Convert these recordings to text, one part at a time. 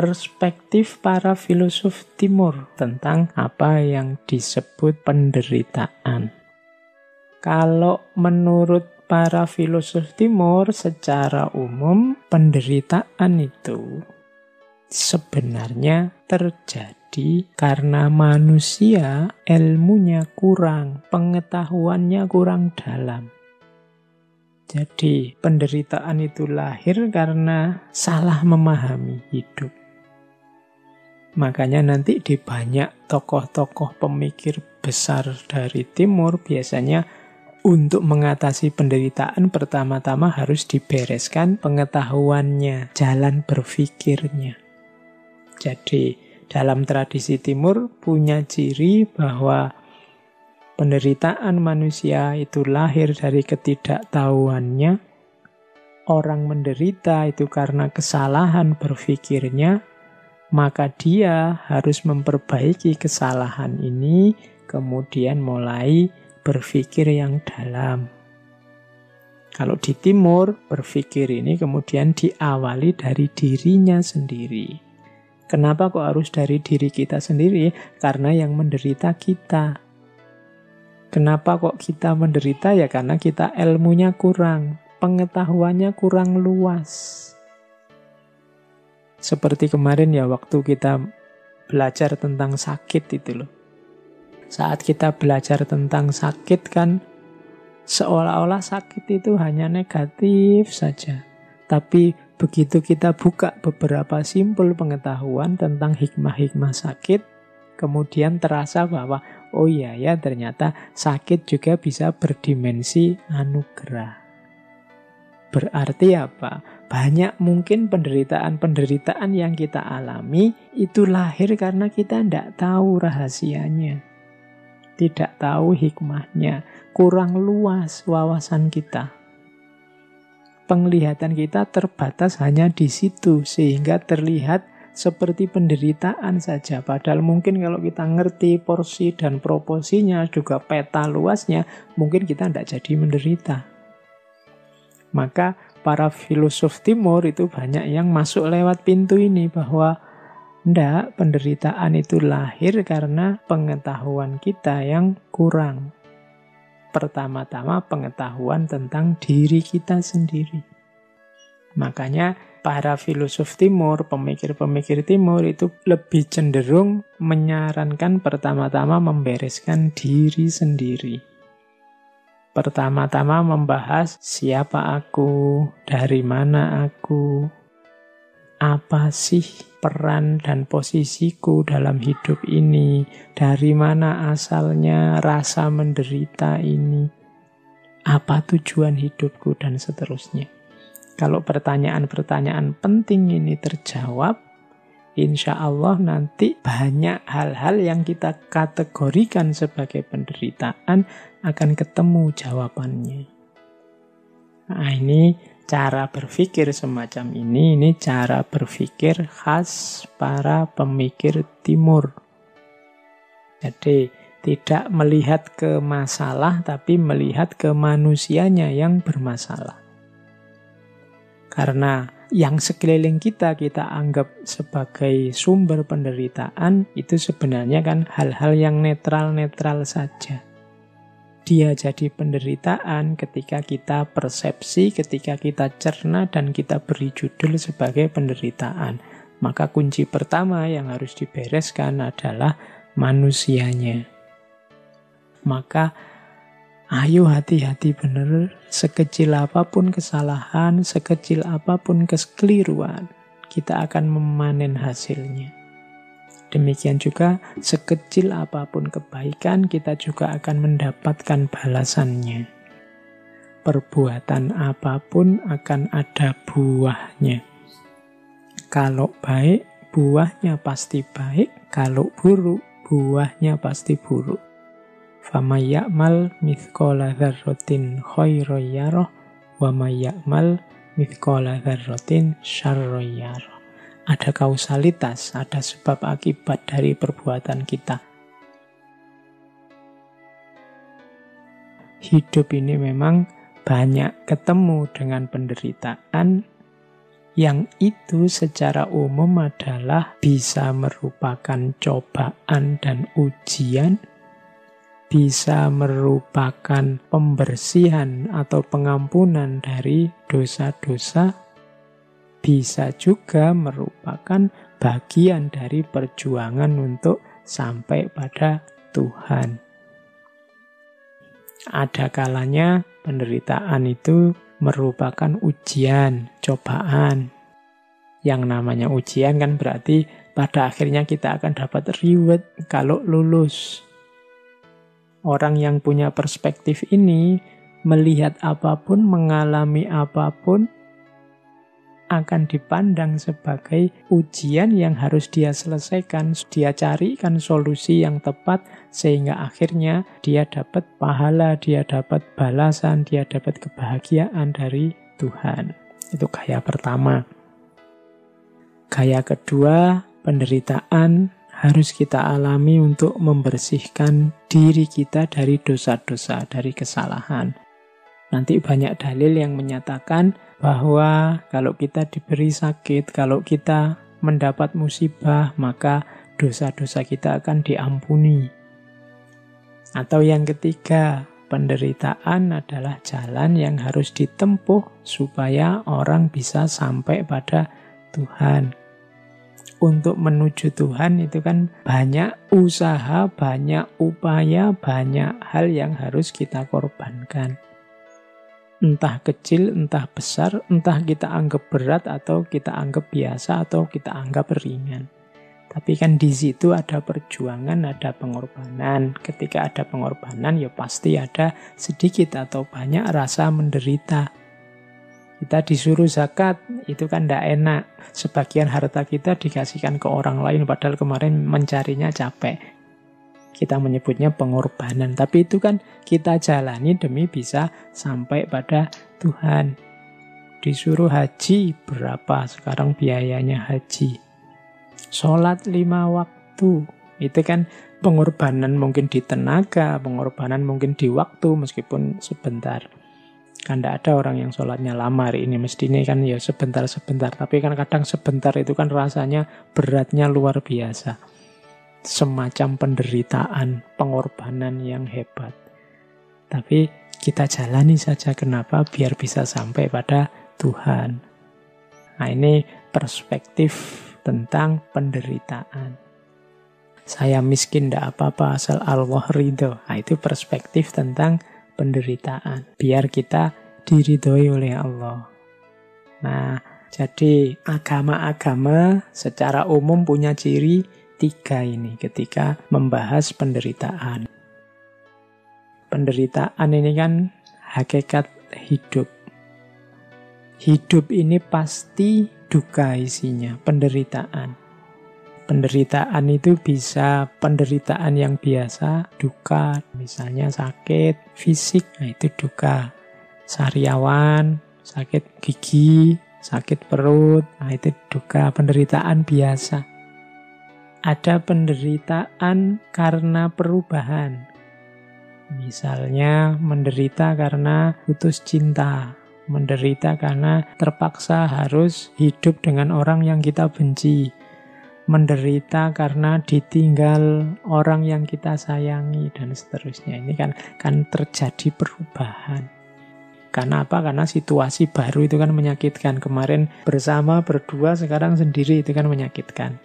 perspektif para filosof timur tentang apa yang disebut penderitaan. Kalau menurut para filosof timur secara umum penderitaan itu sebenarnya terjadi karena manusia ilmunya kurang, pengetahuannya kurang dalam. Jadi penderitaan itu lahir karena salah memahami hidup. Makanya nanti di banyak tokoh-tokoh pemikir besar dari timur biasanya untuk mengatasi penderitaan pertama-tama harus dibereskan pengetahuannya, jalan berpikirnya. Jadi dalam tradisi timur punya ciri bahwa Penderitaan manusia itu lahir dari ketidaktahuannya. Orang menderita itu karena kesalahan berpikirnya, maka dia harus memperbaiki kesalahan ini, kemudian mulai berpikir yang dalam. Kalau di timur, berpikir ini kemudian diawali dari dirinya sendiri. Kenapa kok harus dari diri kita sendiri? Karena yang menderita kita. Kenapa kok kita menderita? Ya karena kita ilmunya kurang, pengetahuannya kurang luas. Seperti kemarin ya waktu kita belajar tentang sakit itu loh. Saat kita belajar tentang sakit kan seolah-olah sakit itu hanya negatif saja. Tapi begitu kita buka beberapa simpul pengetahuan tentang hikmah-hikmah sakit, kemudian terasa bahwa oh iya ya ternyata sakit juga bisa berdimensi anugerah. Berarti apa? Banyak mungkin penderitaan-penderitaan yang kita alami itu lahir karena kita tidak tahu rahasianya. Tidak tahu hikmahnya. Kurang luas wawasan kita. Penglihatan kita terbatas hanya di situ sehingga terlihat seperti penderitaan saja. Padahal mungkin kalau kita ngerti porsi dan proporsinya, juga peta luasnya, mungkin kita tidak jadi menderita. Maka para filosof timur itu banyak yang masuk lewat pintu ini bahwa ndak penderitaan itu lahir karena pengetahuan kita yang kurang. Pertama-tama pengetahuan tentang diri kita sendiri. Makanya para filosof timur, pemikir-pemikir timur itu lebih cenderung menyarankan pertama-tama membereskan diri sendiri. Pertama-tama membahas siapa aku, dari mana aku, apa sih peran dan posisiku dalam hidup ini, dari mana asalnya rasa menderita ini, apa tujuan hidupku, dan seterusnya. Kalau pertanyaan-pertanyaan penting ini terjawab, insya Allah nanti banyak hal-hal yang kita kategorikan sebagai penderitaan akan ketemu jawabannya. Nah ini cara berpikir semacam ini, ini cara berpikir khas para pemikir timur. Jadi tidak melihat ke masalah tapi melihat ke manusianya yang bermasalah. Karena yang sekeliling kita kita anggap sebagai sumber penderitaan itu sebenarnya kan hal-hal yang netral-netral saja. Dia jadi penderitaan ketika kita persepsi, ketika kita cerna dan kita beri judul sebagai penderitaan. Maka kunci pertama yang harus dibereskan adalah manusianya. Maka Ayo hati-hati bener, sekecil apa pun kesalahan, sekecil apa pun kekeliruan, kita akan memanen hasilnya. Demikian juga sekecil apa pun kebaikan, kita juga akan mendapatkan balasannya. Perbuatan apa pun akan ada buahnya. Kalau baik, buahnya pasti baik. Kalau buruk, buahnya pasti buruk. Famayya'mal mithqala dzarratin khairan yarah wa mayya'mal mithqala dzarratin syarran Ada kausalitas, ada sebab akibat dari perbuatan kita. Hidup ini memang banyak ketemu dengan penderitaan yang itu secara umum adalah bisa merupakan cobaan dan ujian, bisa merupakan pembersihan atau pengampunan dari dosa-dosa, bisa juga merupakan bagian dari perjuangan untuk sampai pada Tuhan. Ada kalanya penderitaan itu merupakan ujian, cobaan. Yang namanya ujian kan berarti pada akhirnya kita akan dapat reward kalau lulus. Orang yang punya perspektif ini melihat apa pun, mengalami apa pun, akan dipandang sebagai ujian yang harus dia selesaikan. Dia carikan solusi yang tepat sehingga akhirnya dia dapat pahala, dia dapat balasan, dia dapat kebahagiaan dari Tuhan. Itu gaya pertama. Gaya kedua, penderitaan harus kita alami untuk membersihkan diri kita dari dosa-dosa, dari kesalahan. Nanti banyak dalil yang menyatakan bahwa kalau kita diberi sakit, kalau kita mendapat musibah, maka dosa-dosa kita akan diampuni. Atau yang ketiga, penderitaan adalah jalan yang harus ditempuh supaya orang bisa sampai pada Tuhan. Untuk menuju Tuhan itu kan banyak usaha, banyak upaya, banyak hal yang harus kita korbankan entah kecil, entah besar, entah kita anggap berat atau kita anggap biasa atau kita anggap ringan. Tapi kan di situ ada perjuangan, ada pengorbanan. Ketika ada pengorbanan ya pasti ada sedikit atau banyak rasa menderita. Kita disuruh zakat, itu kan tidak enak. Sebagian harta kita dikasihkan ke orang lain, padahal kemarin mencarinya capek kita menyebutnya pengorbanan. Tapi itu kan kita jalani demi bisa sampai pada Tuhan. Disuruh haji, berapa sekarang biayanya haji? Sholat lima waktu, itu kan pengorbanan mungkin di tenaga, pengorbanan mungkin di waktu meskipun sebentar. Kan tidak ada orang yang sholatnya lama hari ini. Mesti ini kan ya sebentar-sebentar. Tapi kan kadang sebentar itu kan rasanya beratnya luar biasa semacam penderitaan, pengorbanan yang hebat. Tapi kita jalani saja kenapa biar bisa sampai pada Tuhan. Nah ini perspektif tentang penderitaan. Saya miskin tidak apa-apa asal Allah ridho. Nah itu perspektif tentang penderitaan. Biar kita diridhoi oleh Allah. Nah jadi agama-agama secara umum punya ciri tiga ini ketika membahas penderitaan. Penderitaan ini kan hakikat hidup. Hidup ini pasti duka isinya, penderitaan. Penderitaan itu bisa penderitaan yang biasa, duka, misalnya sakit fisik, nah itu duka. Sariawan, sakit gigi, sakit perut, nah itu duka, penderitaan biasa ada penderitaan karena perubahan. Misalnya menderita karena putus cinta, menderita karena terpaksa harus hidup dengan orang yang kita benci, menderita karena ditinggal orang yang kita sayangi dan seterusnya. Ini kan kan terjadi perubahan. Karena apa? Karena situasi baru itu kan menyakitkan. Kemarin bersama berdua, sekarang sendiri itu kan menyakitkan.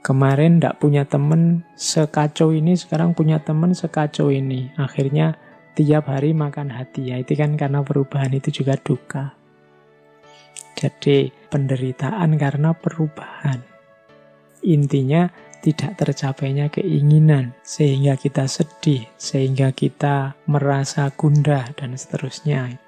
Kemarin tidak punya temen sekacau ini, sekarang punya temen sekacau ini. Akhirnya tiap hari makan hati. Ya, itu kan karena perubahan itu juga duka. Jadi penderitaan karena perubahan. Intinya tidak tercapainya keinginan, sehingga kita sedih, sehingga kita merasa gundah, dan seterusnya.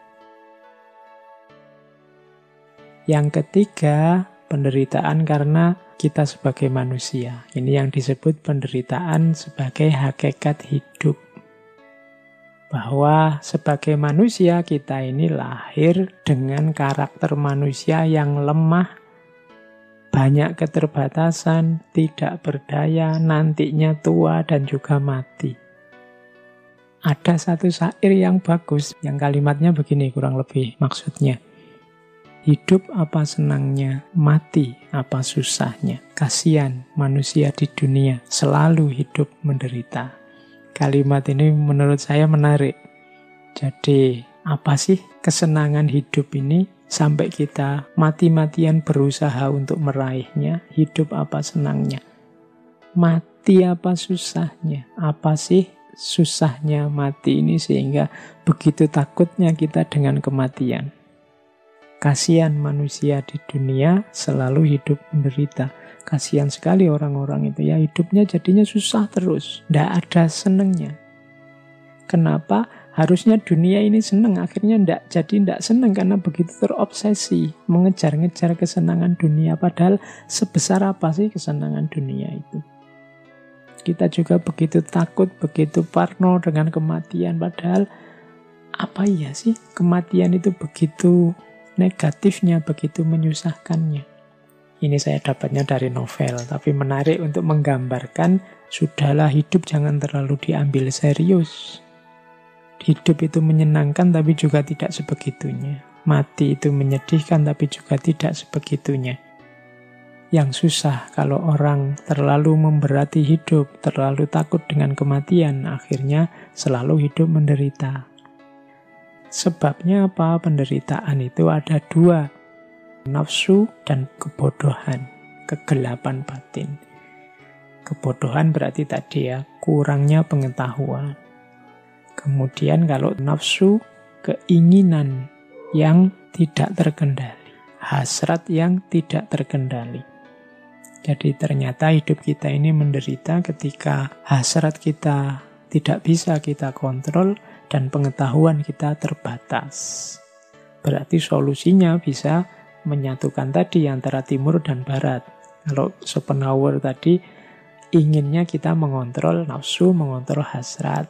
Yang ketiga, penderitaan karena kita sebagai manusia. Ini yang disebut penderitaan sebagai hakikat hidup. Bahwa sebagai manusia kita ini lahir dengan karakter manusia yang lemah, banyak keterbatasan, tidak berdaya, nantinya tua dan juga mati. Ada satu syair yang bagus, yang kalimatnya begini kurang lebih maksudnya. Hidup apa senangnya, mati apa susahnya. Kasihan manusia di dunia selalu hidup menderita. Kalimat ini menurut saya menarik. Jadi, apa sih kesenangan hidup ini sampai kita mati-matian berusaha untuk meraihnya? Hidup apa senangnya? Mati apa susahnya? Apa sih susahnya mati ini sehingga begitu takutnya kita dengan kematian? Kasihan manusia di dunia selalu hidup menderita. Kasihan sekali orang-orang itu ya hidupnya jadinya susah terus. Tidak ada senengnya. Kenapa? Harusnya dunia ini seneng, akhirnya tidak jadi tidak seneng karena begitu terobsesi mengejar-ngejar kesenangan dunia. Padahal sebesar apa sih kesenangan dunia itu? Kita juga begitu takut, begitu parno dengan kematian. Padahal apa iya sih kematian itu begitu negatifnya begitu menyusahkannya. Ini saya dapatnya dari novel, tapi menarik untuk menggambarkan sudahlah hidup jangan terlalu diambil serius. Hidup itu menyenangkan tapi juga tidak sebegitunya. Mati itu menyedihkan tapi juga tidak sebegitunya. Yang susah kalau orang terlalu memberati hidup, terlalu takut dengan kematian, akhirnya selalu hidup menderita. Sebabnya apa? Penderitaan itu ada dua. Nafsu dan kebodohan, kegelapan batin. Kebodohan berarti tadi ya, kurangnya pengetahuan. Kemudian kalau nafsu, keinginan yang tidak terkendali. Hasrat yang tidak terkendali. Jadi ternyata hidup kita ini menderita ketika hasrat kita tidak bisa kita kontrol, dan pengetahuan kita terbatas. Berarti solusinya bisa menyatukan tadi antara timur dan barat. Kalau Schopenhauer tadi inginnya kita mengontrol nafsu, mengontrol hasrat.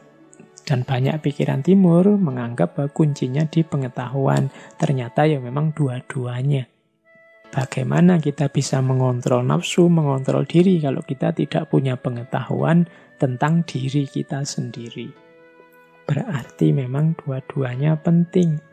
Dan banyak pikiran timur menganggap bahwa kuncinya di pengetahuan. Ternyata ya memang dua-duanya. Bagaimana kita bisa mengontrol nafsu, mengontrol diri kalau kita tidak punya pengetahuan tentang diri kita sendiri. Berarti memang dua-duanya penting.